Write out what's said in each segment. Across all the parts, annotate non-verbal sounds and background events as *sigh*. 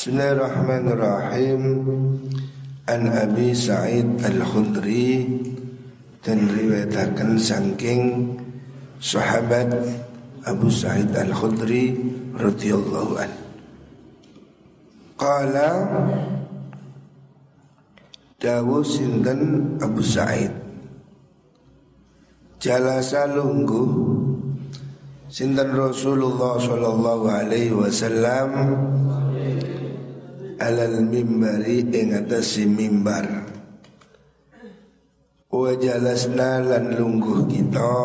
Bismillahirrahmanirrahim. An Abi Sa'id Al-Khudri. Dan riwayatakan sangking Sahabat Abu Sa'id Al-Khudri radhiyallahu an. Qala Dawu sinten Abu Sa'id? Jalasa lunggu Sinten Rasulullah sallallahu alaihi wasallam alal mimbari ing atase mimbar. Wa jalasna lan lungguh kita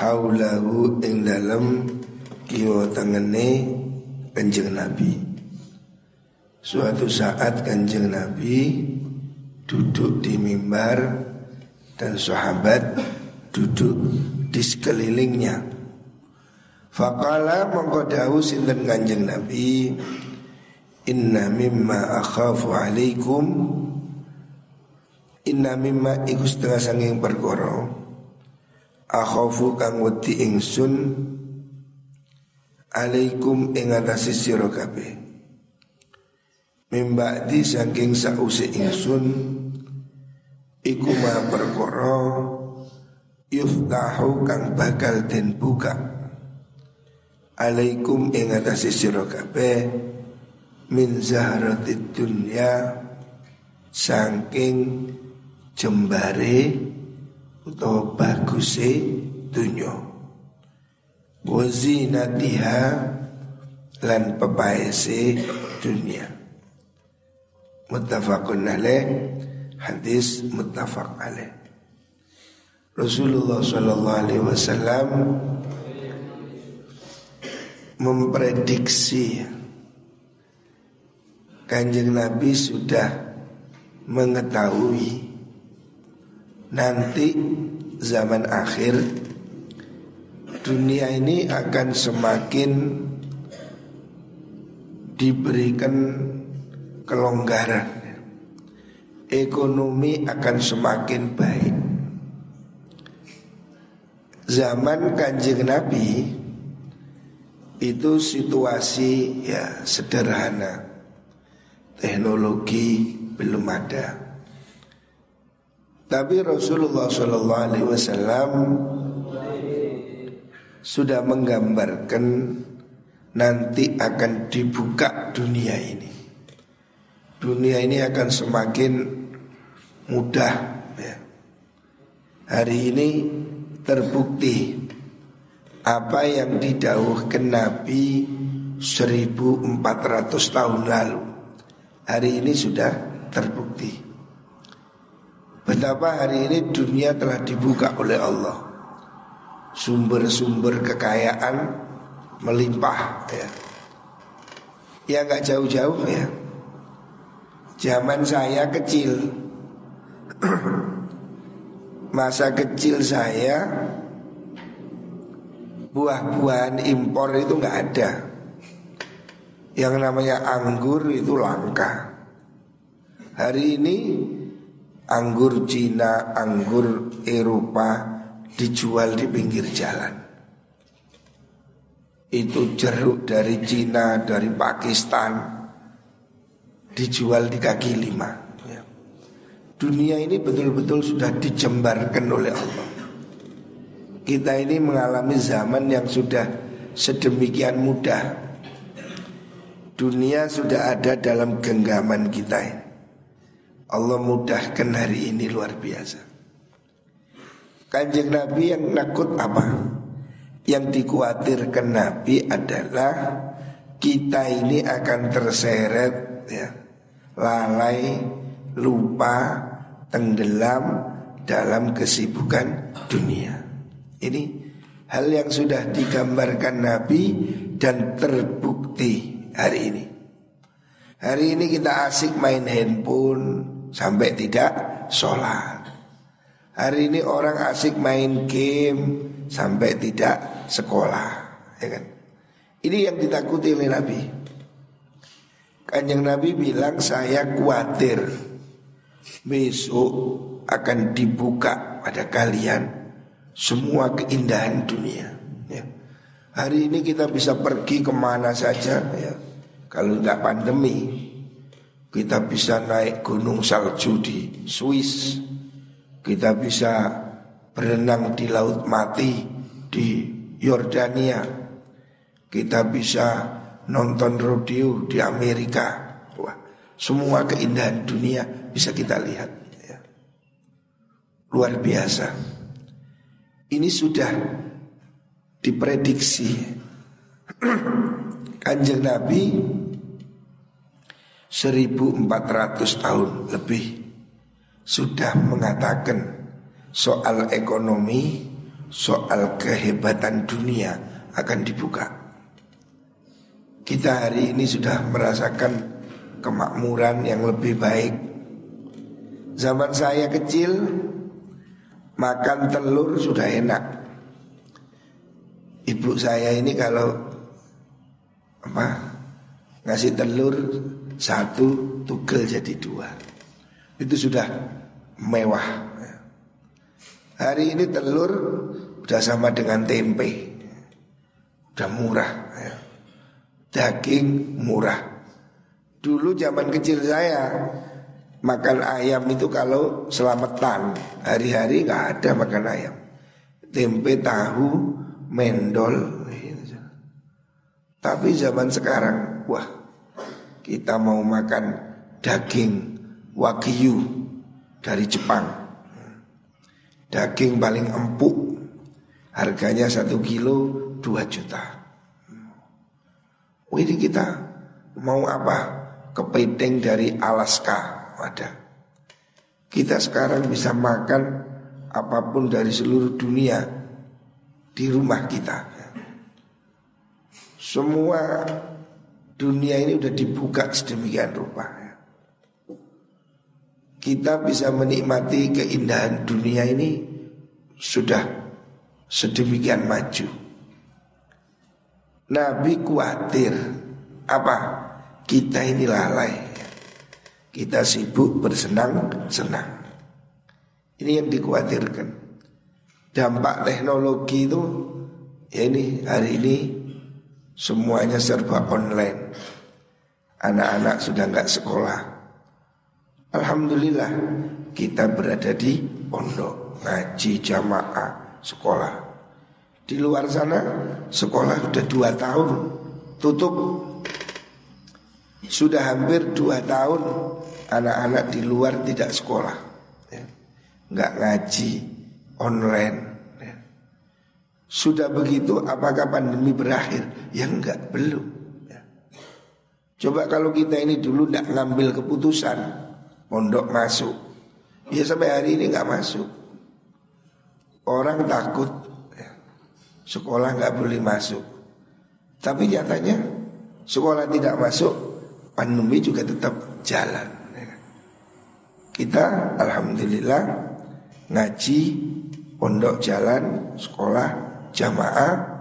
haulahu ing dalem kiwa tengene kanjeng Nabi. Suatu saat kanjeng Nabi duduk di mimbar dan sahabat duduk di sekelilingnya. Fakala mengkodahu sinten kanjeng Nabi Inna mimma akhafu alaikum. Inna mimma iku setengah sanging perkara. Akhafu kang wedi ingsun Alaikum ing atase sira kabeh. Mimba'di saking sause ingsun Iku ma perkara Yuftahu kang bakal den buka Alaikum ing atase sira kabeh min zahratid dunya saking jembare utawa baguse dunya wazinatiha lan pepaese dunia muttafaqun alaih hadis muttafaq alaih. Rasulullah sallallahu alaihi wasallam memprediksi Kanjeng Nabi sudah mengetahui nanti zaman akhir dunia ini akan semakin diberikan kelonggaran. Ekonomi akan semakin baik. Zaman kanjeng Nabi itu situasi ya sederhana teknologi belum ada. Tapi Rasulullah Shallallahu Alaihi Wasallam sudah menggambarkan nanti akan dibuka dunia ini. Dunia ini akan semakin mudah. Ya. Hari ini terbukti apa yang didauhkan Nabi 1400 tahun lalu hari ini sudah terbukti. Betapa hari ini dunia telah dibuka oleh Allah. Sumber-sumber kekayaan melimpah ya. Ya nggak jauh-jauh ya. Zaman saya kecil *clears throat* Masa kecil saya Buah-buahan impor itu nggak ada yang namanya anggur itu langka. Hari ini anggur Cina, anggur Eropa dijual di pinggir jalan. Itu jeruk dari Cina, dari Pakistan dijual di kaki lima. Dunia ini betul-betul sudah dijembarkan oleh Allah. Kita ini mengalami zaman yang sudah sedemikian mudah Dunia sudah ada dalam genggaman kita ini. Allah mudahkan hari ini luar biasa. Kanjeng Nabi yang nakut apa? Yang dikhawatirkan Nabi adalah kita ini akan terseret ya, lalai, lupa, tenggelam dalam kesibukan dunia. Ini hal yang sudah digambarkan Nabi dan terbukti hari ini. Hari ini kita asik main handphone sampai tidak sholat. Hari ini orang asik main game sampai tidak sekolah, ya kan? Ini yang ditakuti oleh Nabi. Kanjeng Nabi bilang saya khawatir besok akan dibuka pada kalian semua keindahan dunia. Hari ini kita bisa pergi ke mana saja ya Kalau nggak pandemi kita bisa naik gunung salju di Swiss. Kita bisa berenang di laut mati di Yordania. Kita bisa nonton rodeo di Amerika. Wah, semua keindahan dunia bisa kita lihat. Ya. Luar biasa. Ini sudah diprediksi *clears throat* Kanjeng Nabi 1400 tahun lebih sudah mengatakan soal ekonomi, soal kehebatan dunia akan dibuka. Kita hari ini sudah merasakan kemakmuran yang lebih baik. Zaman saya kecil makan telur sudah enak. Ibu saya ini kalau apa ngasih telur satu tugel jadi dua. Itu sudah mewah. Hari ini telur udah sama dengan tempe. Udah murah. Daging murah. Dulu zaman kecil saya makan ayam itu kalau selamatan hari-hari nggak ada makan ayam. Tempe, tahu, mendol. Tapi zaman sekarang, wah kita mau makan daging wagyu dari Jepang. Daging paling empuk, harganya satu kilo dua juta. Ini kita mau apa? Kepiting dari Alaska ada. Kita sekarang bisa makan apa pun dari seluruh dunia di rumah kita. Semua dunia ini udah dibuka sedemikian rupa. Kita bisa menikmati keindahan dunia ini sudah sedemikian maju. Nabi khawatir apa? Kita ini lalai. Kita sibuk bersenang-senang. Ini yang dikhawatirkan. Dampak teknologi itu ya ini hari ini Semuanya serba online. Anak-anak sudah nggak sekolah. Alhamdulillah kita berada di pondok Ngaji jamaah sekolah. Di luar sana sekolah sudah dua tahun Tutup. Sudah hampir dua tahun Anak-anak di luar tidak sekolah. Ya. Nggak ngaji online sudah begitu apakah pandemi berakhir? Ya enggak, belum ya. Coba kalau kita ini dulu tidak ngambil keputusan Pondok masuk Ya sampai hari ini nggak masuk Orang takut ya. Sekolah nggak boleh masuk Tapi nyatanya Sekolah tidak masuk Pandemi juga tetap jalan ya. Kita Alhamdulillah Ngaji Pondok jalan Sekolah jamaah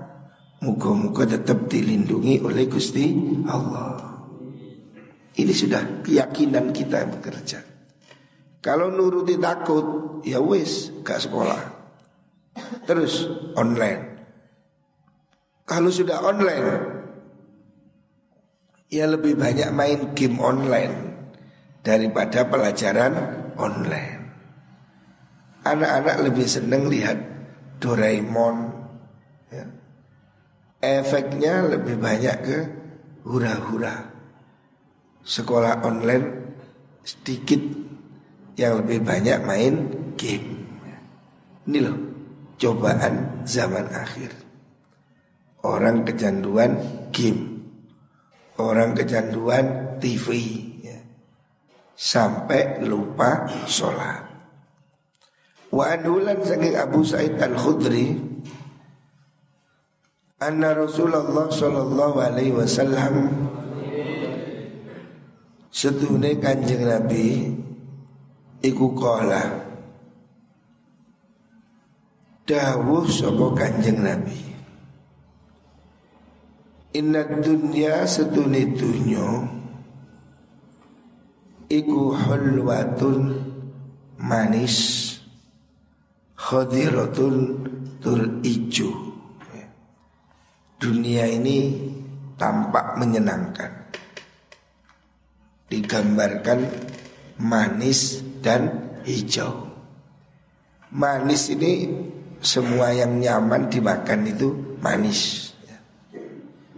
Muka-muka tetap dilindungi oleh Gusti Allah. Ini sudah keyakinan kita yang bekerja. Kalau nuruti takut Ya wis gak sekolah. Terus online. Kalau sudah online Ya lebih banyak main game online Daripada pelajaran online. Anak-anak lebih seneng lihat Doraemon ya. Efeknya lebih banyak ke hura-hura. Sekolah online sedikit Yang lebih banyak main game. Ini loh cobaan zaman akhir. Orang kecanduan game. Orang kecanduan TV ya. Sampai lupa sholat. Wa anulan saking Abu Sa'id Al-Khudri Anna Rasulullah sallallahu alaihi wasallam Setune kanjeng Nabi Iku kola Dawuh sopo kanjeng Nabi Inna dunya setune dunyo Iku hulwatun manis Khadiratun tur ijo dunia ini tampak menyenangkan. digambarkan manis dan hijau. Manis ini semua yang nyaman dimakan itu manis.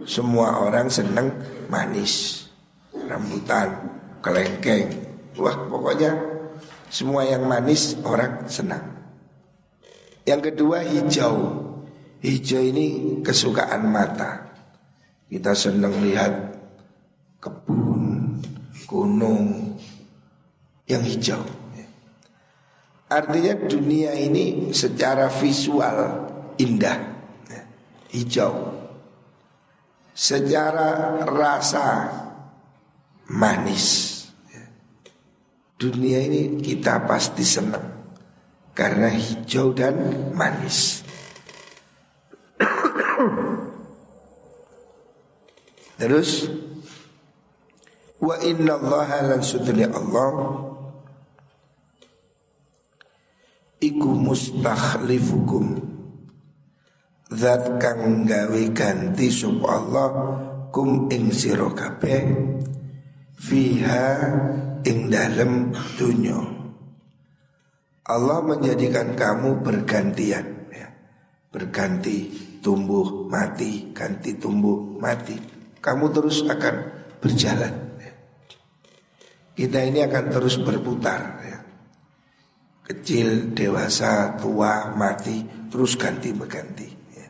Semua orang senang manis, rambutan, kelengkeng. Wah pokoknya semua yang manis orang senang. Yang kedua hijau. Hijau ini kesukaan mata. Kita senang lihat kebun, gunung yang hijau. Artinya dunia ini secara visual indah, hijau. Secara rasa manis. Dunia ini kita pasti senang karena hijau dan manis. *coughs* Terus wa inna Allah lan Allah. Iku mustakhlifukum zat kang gawe ganti sub Allah kum ing sira fiha ing dalem dunya Allah menjadikan kamu bergantian ya. berganti tumbuh mati ganti tumbuh mati kamu terus akan berjalan ya. kita ini akan terus berputar ya kecil, dewasa, tua, mati, terus ganti berganti. Ya.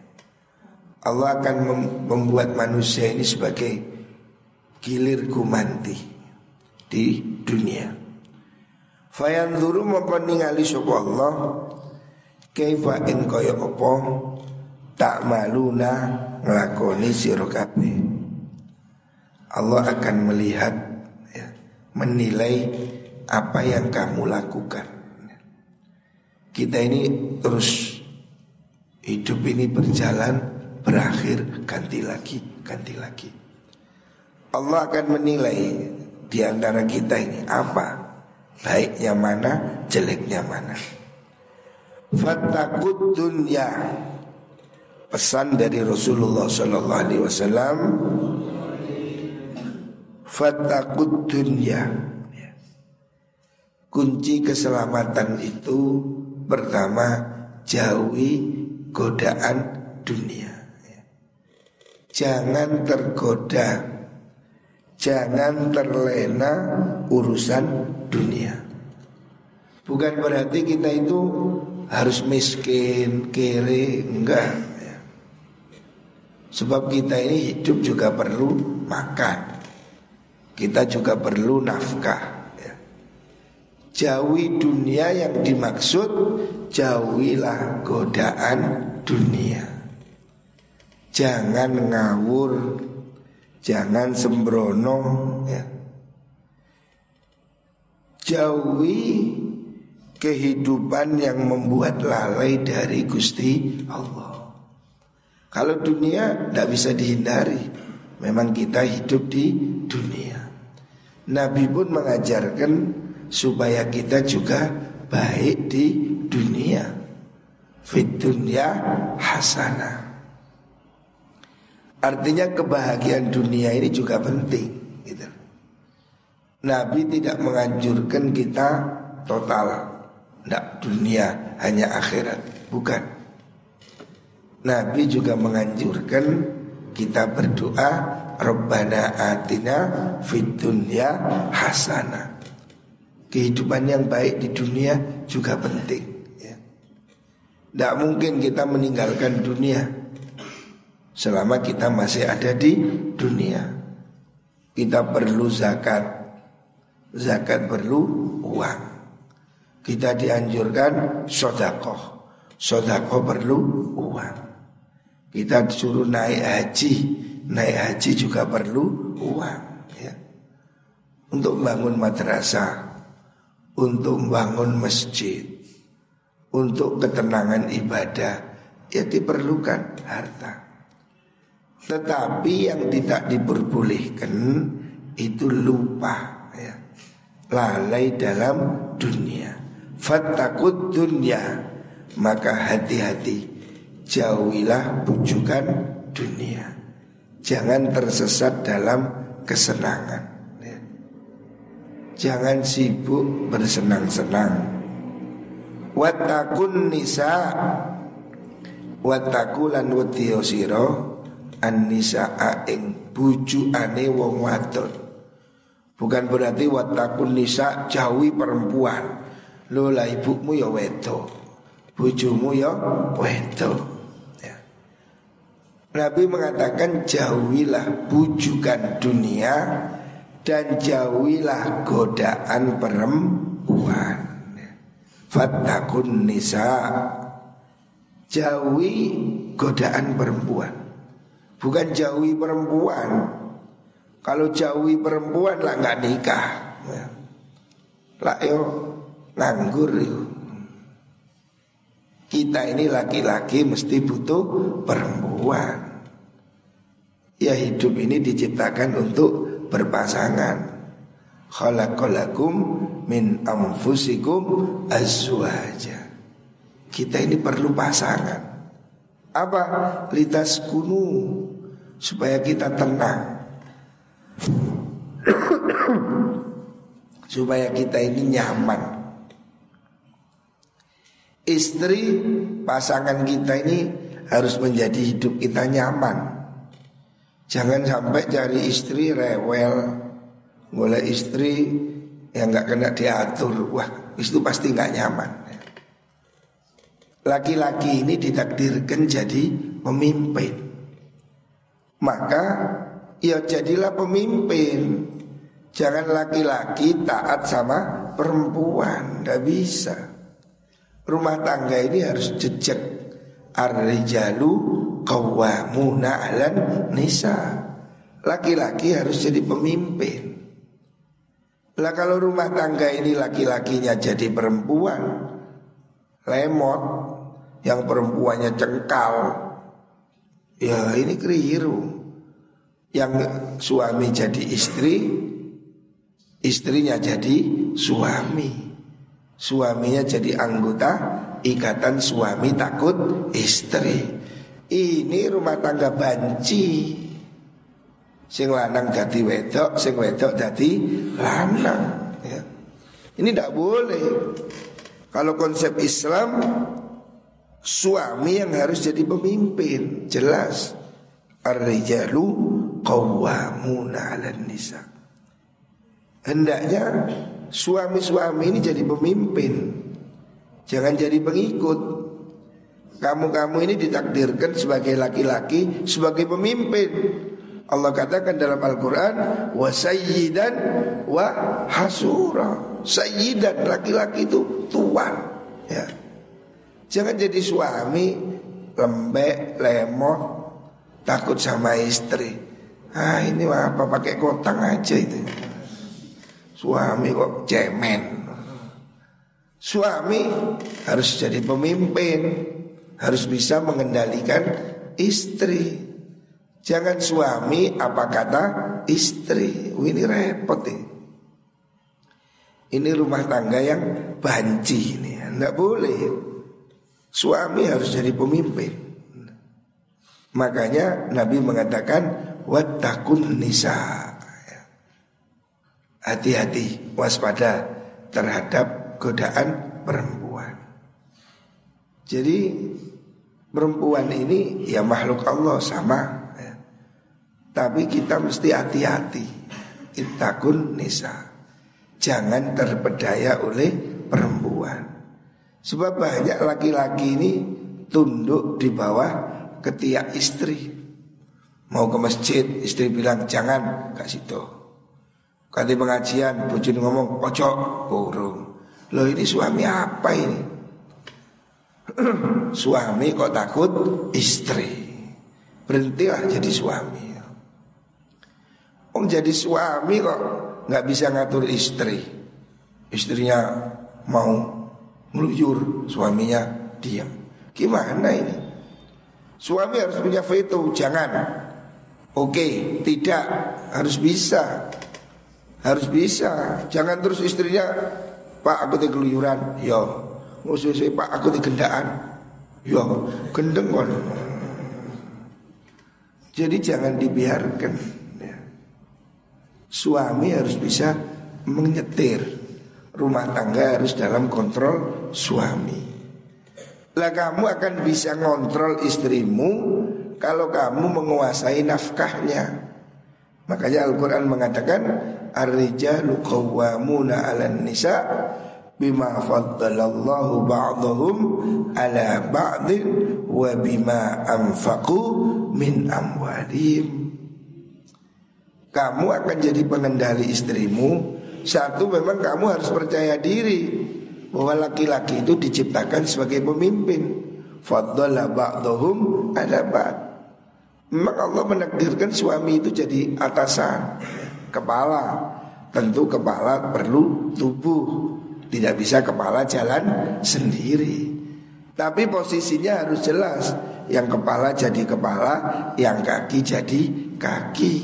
Allah akan membuat manusia ini sebagai gilir kumanti di dunia. Fayanzuru ningali sapa Allah kaifa in kaya apa tak maluna nglakoni sira Allah akan melihat ya, menilai apa yang kamu lakukan. Kita ini terus hidup ini berjalan berakhir ganti lagi ganti lagi. Allah akan menilai di antara kita ini apa baiknya mana jeleknya mana. Fatakut dunya pesan dari Rasulullah Sallallahu Alaihi Wasallam. Fatakut dunya kunci keselamatan itu Pertama jauhi godaan dunia Jangan tergoda Jangan terlena urusan dunia Bukan berarti kita itu harus miskin, kere, enggak. Sebab kita ini hidup juga perlu makan. Kita juga perlu nafkah Jauhi dunia yang dimaksud Jauhilah godaan dunia. Jangan ngawur Jangan sembrono ya. Jauhi kehidupan yang membuat lalai dari Gusti Allah Kalau dunia tidak bisa dihindari Memang kita hidup di dunia Nabi pun mengajarkan supaya kita juga baik di dunia. Fit dunia hasana. Artinya kebahagiaan dunia ini juga penting. Gitu. Nabi tidak menganjurkan kita total, tidak dunia hanya akhirat, bukan. Nabi juga menganjurkan kita berdoa Rabbana atina fid dunya hasanah kehidupan yang baik di dunia juga penting. Ya. Tidak mungkin kita meninggalkan dunia selama kita masih ada di dunia. Kita perlu zakat, zakat perlu uang. Kita dianjurkan sodakoh, sodakoh perlu uang. Kita disuruh naik haji, naik haji juga perlu uang. Ya. Untuk bangun madrasah, untuk membangun masjid, untuk ketenangan ibadah, ya diperlukan harta. Tetapi yang tidak diperbolehkan itu lupa, ya. lalai dalam dunia. Fatakut dunia, maka hati-hati jauhilah bujukan dunia. Jangan tersesat dalam kesenangan. Ya. Jangan sibuk bersenang-senang Watakun nisa Watakulan wadiyo siro An nisa ing buju ane wong wadon Bukan berarti watakun nisa jauhi perempuan Lola ibumu ya wedo Bujumu ya wedo. Nabi mengatakan jauhilah bujukan dunia dan jauhilah godaan perempuan. Fattakun nisa jauhi godaan perempuan. Bukan jauhi perempuan. Kalau jauhi perempuan lah nggak nikah. Ya. Lah yo nganggur yo. Kita ini laki-laki mesti butuh perempuan. Ya hidup ini diciptakan untuk berpasangan. Khalaqalakum min anfusikum azwaja. Kita ini perlu pasangan. Apa? Litas kunu. Supaya kita tenang. *coughs* Supaya kita ini nyaman istri pasangan kita ini harus menjadi hidup kita nyaman. Jangan sampai cari istri rewel. Mulai istri yang nggak kena diatur. Wah itu pasti nggak nyaman. Laki-laki ini ditakdirkan jadi pemimpin. Maka ya jadilah pemimpin. Jangan laki-laki taat sama perempuan Tidak bisa Rumah tangga ini harus jejak Ar-rijalu qawwamuna 'alan nisa. Laki-laki harus jadi pemimpin. Lah kalau rumah tangga ini laki-lakinya jadi perempuan, lemot, yang perempuannya cengkal, ya ini keliru. Yang suami jadi istri, istrinya jadi suami. Suaminya jadi anggota ikatan suami takut istri. Ini rumah tangga banci Sing lanang jadi wedok Sing wedok jadi lanang ya. Ini tidak boleh Kalau konsep Islam Suami yang harus jadi pemimpin Jelas Ar-rijalu qawwamuna 'alan nisa. Hendaknya suami-suami ini jadi pemimpin. Jangan jadi pengikut. Kamu-kamu ini ditakdirkan sebagai laki-laki Sebagai pemimpin Allah katakan dalam Al-Quran Wa sayyidan wa hasura Sayyidan laki-laki itu tuan ya. Jangan jadi suami Lembek, lemot Takut sama istri Ah ini apa pakai kotang aja itu Suami kok cemen Suami harus jadi pemimpin harus bisa mengendalikan istri. Jangan suami apa kata istri. Ini repot nih. Ini rumah tangga yang banci ini. Tidak boleh. Suami harus jadi pemimpin. Makanya Nabi mengatakan watakun nisa. Hati-hati, waspada terhadap godaan perempuan. Jadi Perempuan ini ya makhluk Allah sama ya. Tapi kita mesti hati-hati. Itakun nisa. Jangan terpedaya oleh perempuan. Sebab banyak laki-laki ini Tunduk di bawah ketiak istri. Mau ke masjid Istri bilang jangan kasih situ Kali pengajian Bujun ngomong pojok burung Loh ini suami apa ini *clears throat* suami kok takut istri. Berhentilah jadi suami. Om jadi suami kok nggak bisa ngatur istri. Istrinya mau melujur, suaminya diam. Gimana ini? Suami harus punya veto, jangan. Oke, tidak harus bisa. Harus bisa. Jangan terus istrinya, Pak aku keluyuran. Yo, Musuh saya pak aku di gendaan Ya gendeng kon Jadi jangan dibiarkan ya. Suami harus bisa menyetir. Rumah tangga harus dalam kontrol suami. Lah kamu akan bisa ngontrol istrimu kalau kamu menguasai nafkahnya. Makanya Al-Quran mengatakan Ar-rijalu qawwamuna ala nisa bima faddalallahu ba'dahum ala ba'din wa bima anfaqu min amwalihim kamu akan jadi pengendali istrimu. Satu memang kamu harus percaya diri bahwa laki-laki itu diciptakan sebagai pemimpin. Faddala ba'dahum ala ba'd. Memang Allah menakdirkan suami itu jadi atasan kepala tentu kepala perlu tubuh tidak bisa kepala jalan sendiri. Tapi posisinya harus jelas. Yang kepala jadi kepala, yang kaki jadi kaki.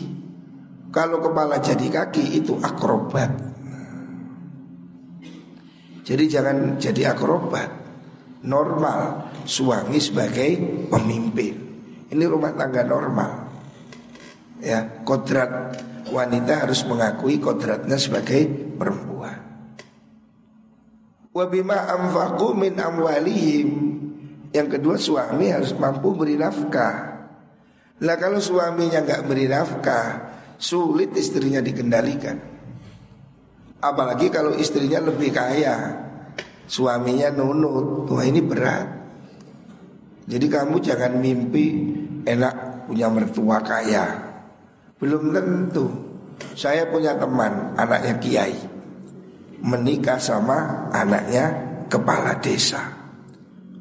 Kalau kepala jadi kaki itu akrobat. Jadi jangan jadi akrobat. Normal suami sebagai pemimpin. Ini rumah tangga normal. Ya, kodrat wanita harus mengakui kodratnya sebagai perempuan. Wabima amfaku min amwalihim. Yang kedua suami harus mampu beri nafkah. Lah kalau suaminya nggak beri nafkah Sulit istrinya dikendalikan. Apalagi kalau istrinya lebih kaya. Suaminya nunut Wah ini berat. Jadi kamu jangan mimpi Enak punya mertua kaya Belum tentu Saya punya teman Anaknya kiai menikah sama anaknya kepala desa.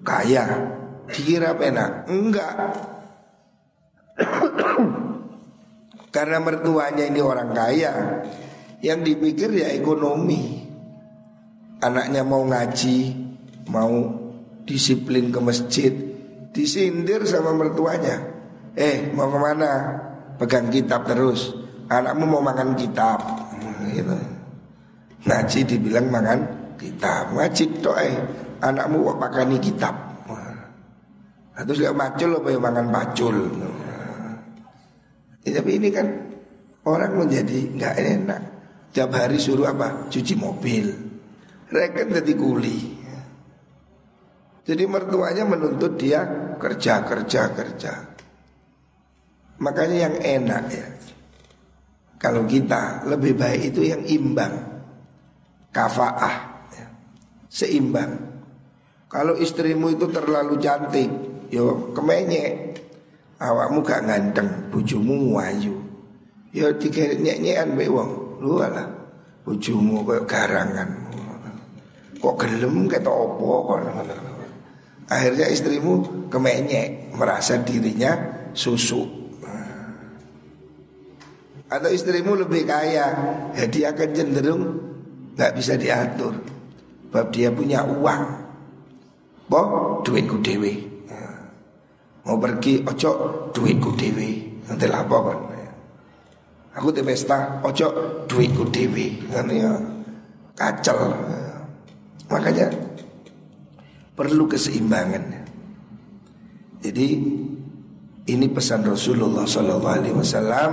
Kaya, dikira enak? Enggak. *coughs* Karena mertuanya ini orang kaya, yang dipikir ya ekonomi. Anaknya mau ngaji, mau disiplin ke masjid, disindir sama mertuanya. Eh, mau ke mana? Pegang kitab terus. Anakmu mau makan kitab. Gitu. Ngaji dibilang makan kitab Ngaji eh Anakmu kok pakani kitab nah, Terus gak macul apa yang makan pacul ya, Tapi ini kan Orang menjadi nggak enak Tiap hari suruh apa? Cuci mobil Reken jadi kuli Jadi mertuanya menuntut dia Kerja, kerja, kerja Makanya yang enak ya Kalau kita lebih baik itu yang imbang kafaah ya. seimbang. Kalau istrimu itu terlalu cantik yo kemenyek awakmu gak ganteng bujumu wayu yo dikenyek-nyekan mbek wong lu ala bujumu kayak garangan. Kok gelem kata opo kok? Akhirnya istrimu kemenyek merasa dirinya susu atau istrimu lebih kaya jadi akan cenderung nggak bisa diatur. Bab dia punya uang, boh duitku dewi. Mau pergi ojo duitku dewi. Nanti apa kan? Aku di pesta ojo duitku dewi. Nanti ya kacel. Makanya perlu keseimbangan. Jadi ini pesan Rasulullah Wasallam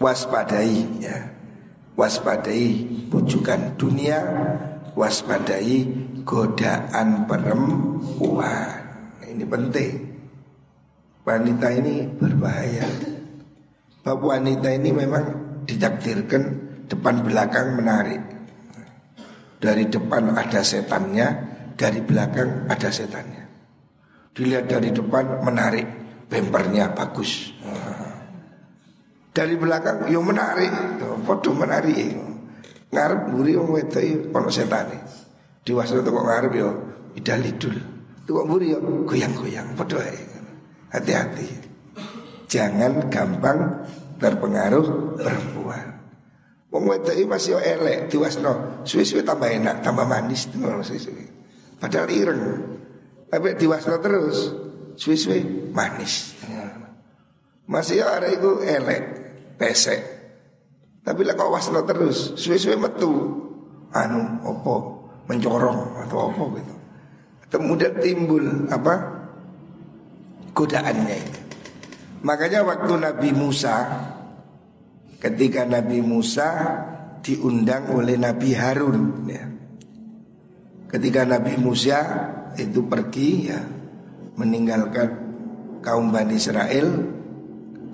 waspadai ya waspadai bujukan dunia, waspadai godaan perempuan. Ini penting. Wanita ini berbahaya. Bab wanita ini memang ditakdirkan depan belakang menarik. Dari depan ada setannya, dari belakang ada setannya. Dilihat dari depan menarik, bempernya bagus. Dari belakang yo menarik, foto menarik. Ngarep buri wong wedok ono setane. Diwasa kok ngarep yo idal idul. Kok buri yo goyang-goyang padha ae. Hati-hati. Jangan gampang terpengaruh perempuan. Wong wedok iki masih elek diwasno, suwe-suwe tambah enak, tambah manis suwe-suwe. Padahal ireng. Tapi diwasno terus, suwe-suwe manis. Masih ada itu elek pesek. Tapi lah kau wasno terus, suwe-suwe metu, anu opo mencorong atau opo gitu. Kemudian timbul apa godaannya itu. Makanya waktu Nabi Musa ketika Nabi Musa diundang oleh Nabi Harun ya. Ketika Nabi Musa itu pergi ya meninggalkan kaum Bani Israel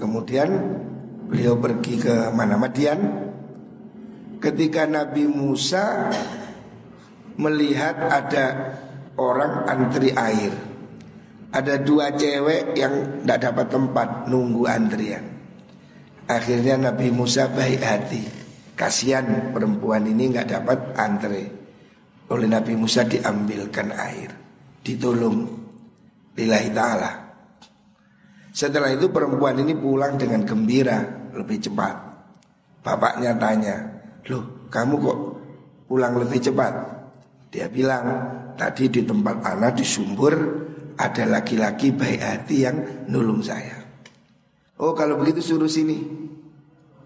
kemudian beliau pergi ke mana? Madian. Ketika Nabi Musa melihat ada orang antri air. Ada dua cewek yang tidak dapat tempat nunggu antrian. Akhirnya Nabi Musa baik hati. Kasihan perempuan ini nggak dapat antre. Oleh Nabi Musa diambilkan air. Ditolong lillahi ta'ala. Setelah itu perempuan ini pulang dengan gembira lebih cepat. Bapaknya tanya, loh kamu kok pulang lebih cepat? Dia bilang, tadi di tempat anak di sumber ada laki-laki baik hati yang nulung saya. Oh kalau begitu suruh sini.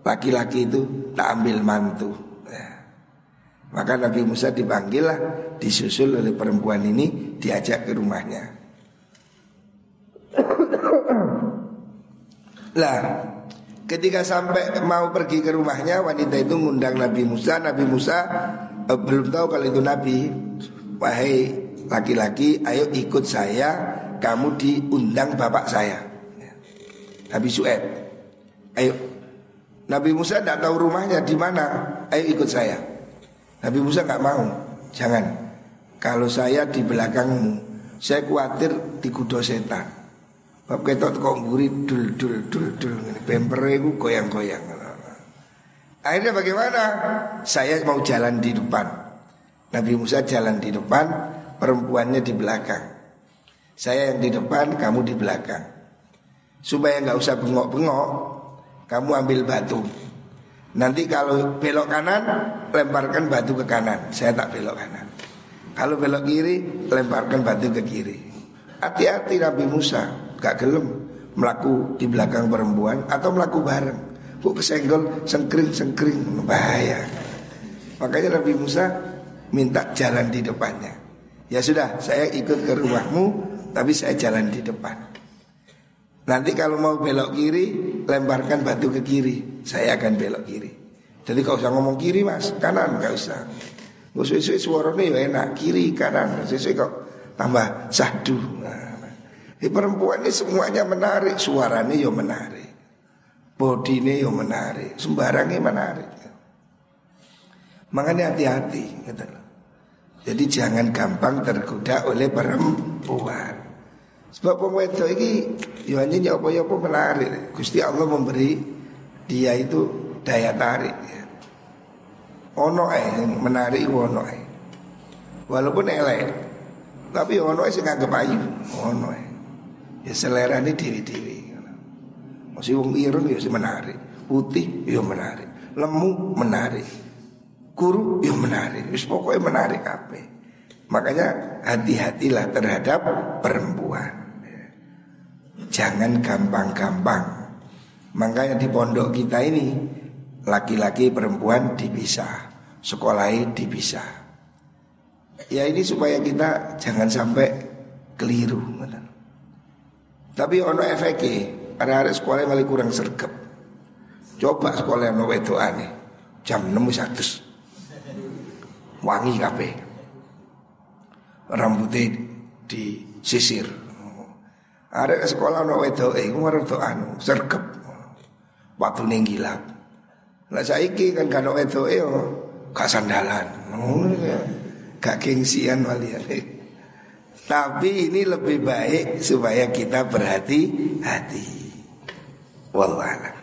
Laki-laki itu tak ambil mantu. Ya. Maka Nabi Musa dipanggil lah, disusul oleh perempuan ini, diajak ke rumahnya. *coughs* Lah, ketika sampai mau pergi ke rumahnya, wanita itu ngundang Nabi Musa. Nabi Musa eh, belum tahu kalau itu Nabi. Wahai laki-laki, ayo ikut saya. Kamu diundang bapak saya. Nabi Su'eb. Ayo. Nabi Musa tidak tahu rumahnya di mana. Ayo ikut saya. Nabi Musa nggak mau. Jangan. Kalau saya di belakangmu, saya khawatir dikudo setan. Bab ketok kok mburi dul dul dul dul ngene. Bempere iku goyang-goyang. Akhirnya bagaimana? Saya mau jalan di depan. Nabi Musa jalan di depan, perempuannya di belakang. Saya yang di depan, kamu di belakang. Supaya nggak usah bengok-bengok, kamu ambil batu. Nanti kalau belok kanan, lemparkan batu ke kanan. Saya tak belok kanan. Kalau belok kiri, lemparkan batu ke kiri. Hati-hati Nabi Musa gak gelem melaku di belakang perempuan atau melaku bareng. Kok kesenggol sengkring sengkring bahaya. Makanya Nabi Musa minta jalan di depannya. Ya sudah, saya ikut ke rumahmu, tapi saya jalan di depan. Nanti kalau mau belok kiri, lemparkan batu ke kiri. Saya akan belok kiri. Jadi kau usah ngomong kiri mas, kanan gak usah. Gue suwe-suwe suaranya ya enak, kiri kanan. Sesuai kok tambah sahdu. Nah. Di perempuan ini semuanya menarik, suaranya yo menarik. Bodinya yo menarik, sembarangnya menarik. Makanya hati-hati gitu Jadi jangan gampang tergoda oleh perempuan. Sebab pemwedo ini yo hanya nyopo-nyopo menarik. Gusti Allah memberi dia itu daya tarik ya. Ono eh menarik ono eh. Walaupun elek, tapi ono eh sing anggap ayu, ono eh. Ya selera ini dewi-dewi Masih wong ireng ya menarik. Putih ya menarik. Lemu menarik. Guru ya menarik. Wis pokoknya menarik apa Makanya hati-hatilah terhadap perempuan. Jangan gampang-gampang. Makanya di pondok kita ini Laki-laki perempuan dipisah. Sekolahnya dipisah. Ya ini supaya kita jangan sampai keliru tapi ono efeknya ada hari sekolah yang kurang sergap. Coba sekolah yang itu aneh jam 6 satu wangi kape rambutnya disisir. Ada sekolah no itu eh kemarin tuh anu sergap waktu ninggilap. Lah saiki kan kan itu eh gak sandalan, gak gengsian walian. Tapi ini lebih baik supaya kita berhati-hati. Wallahualam.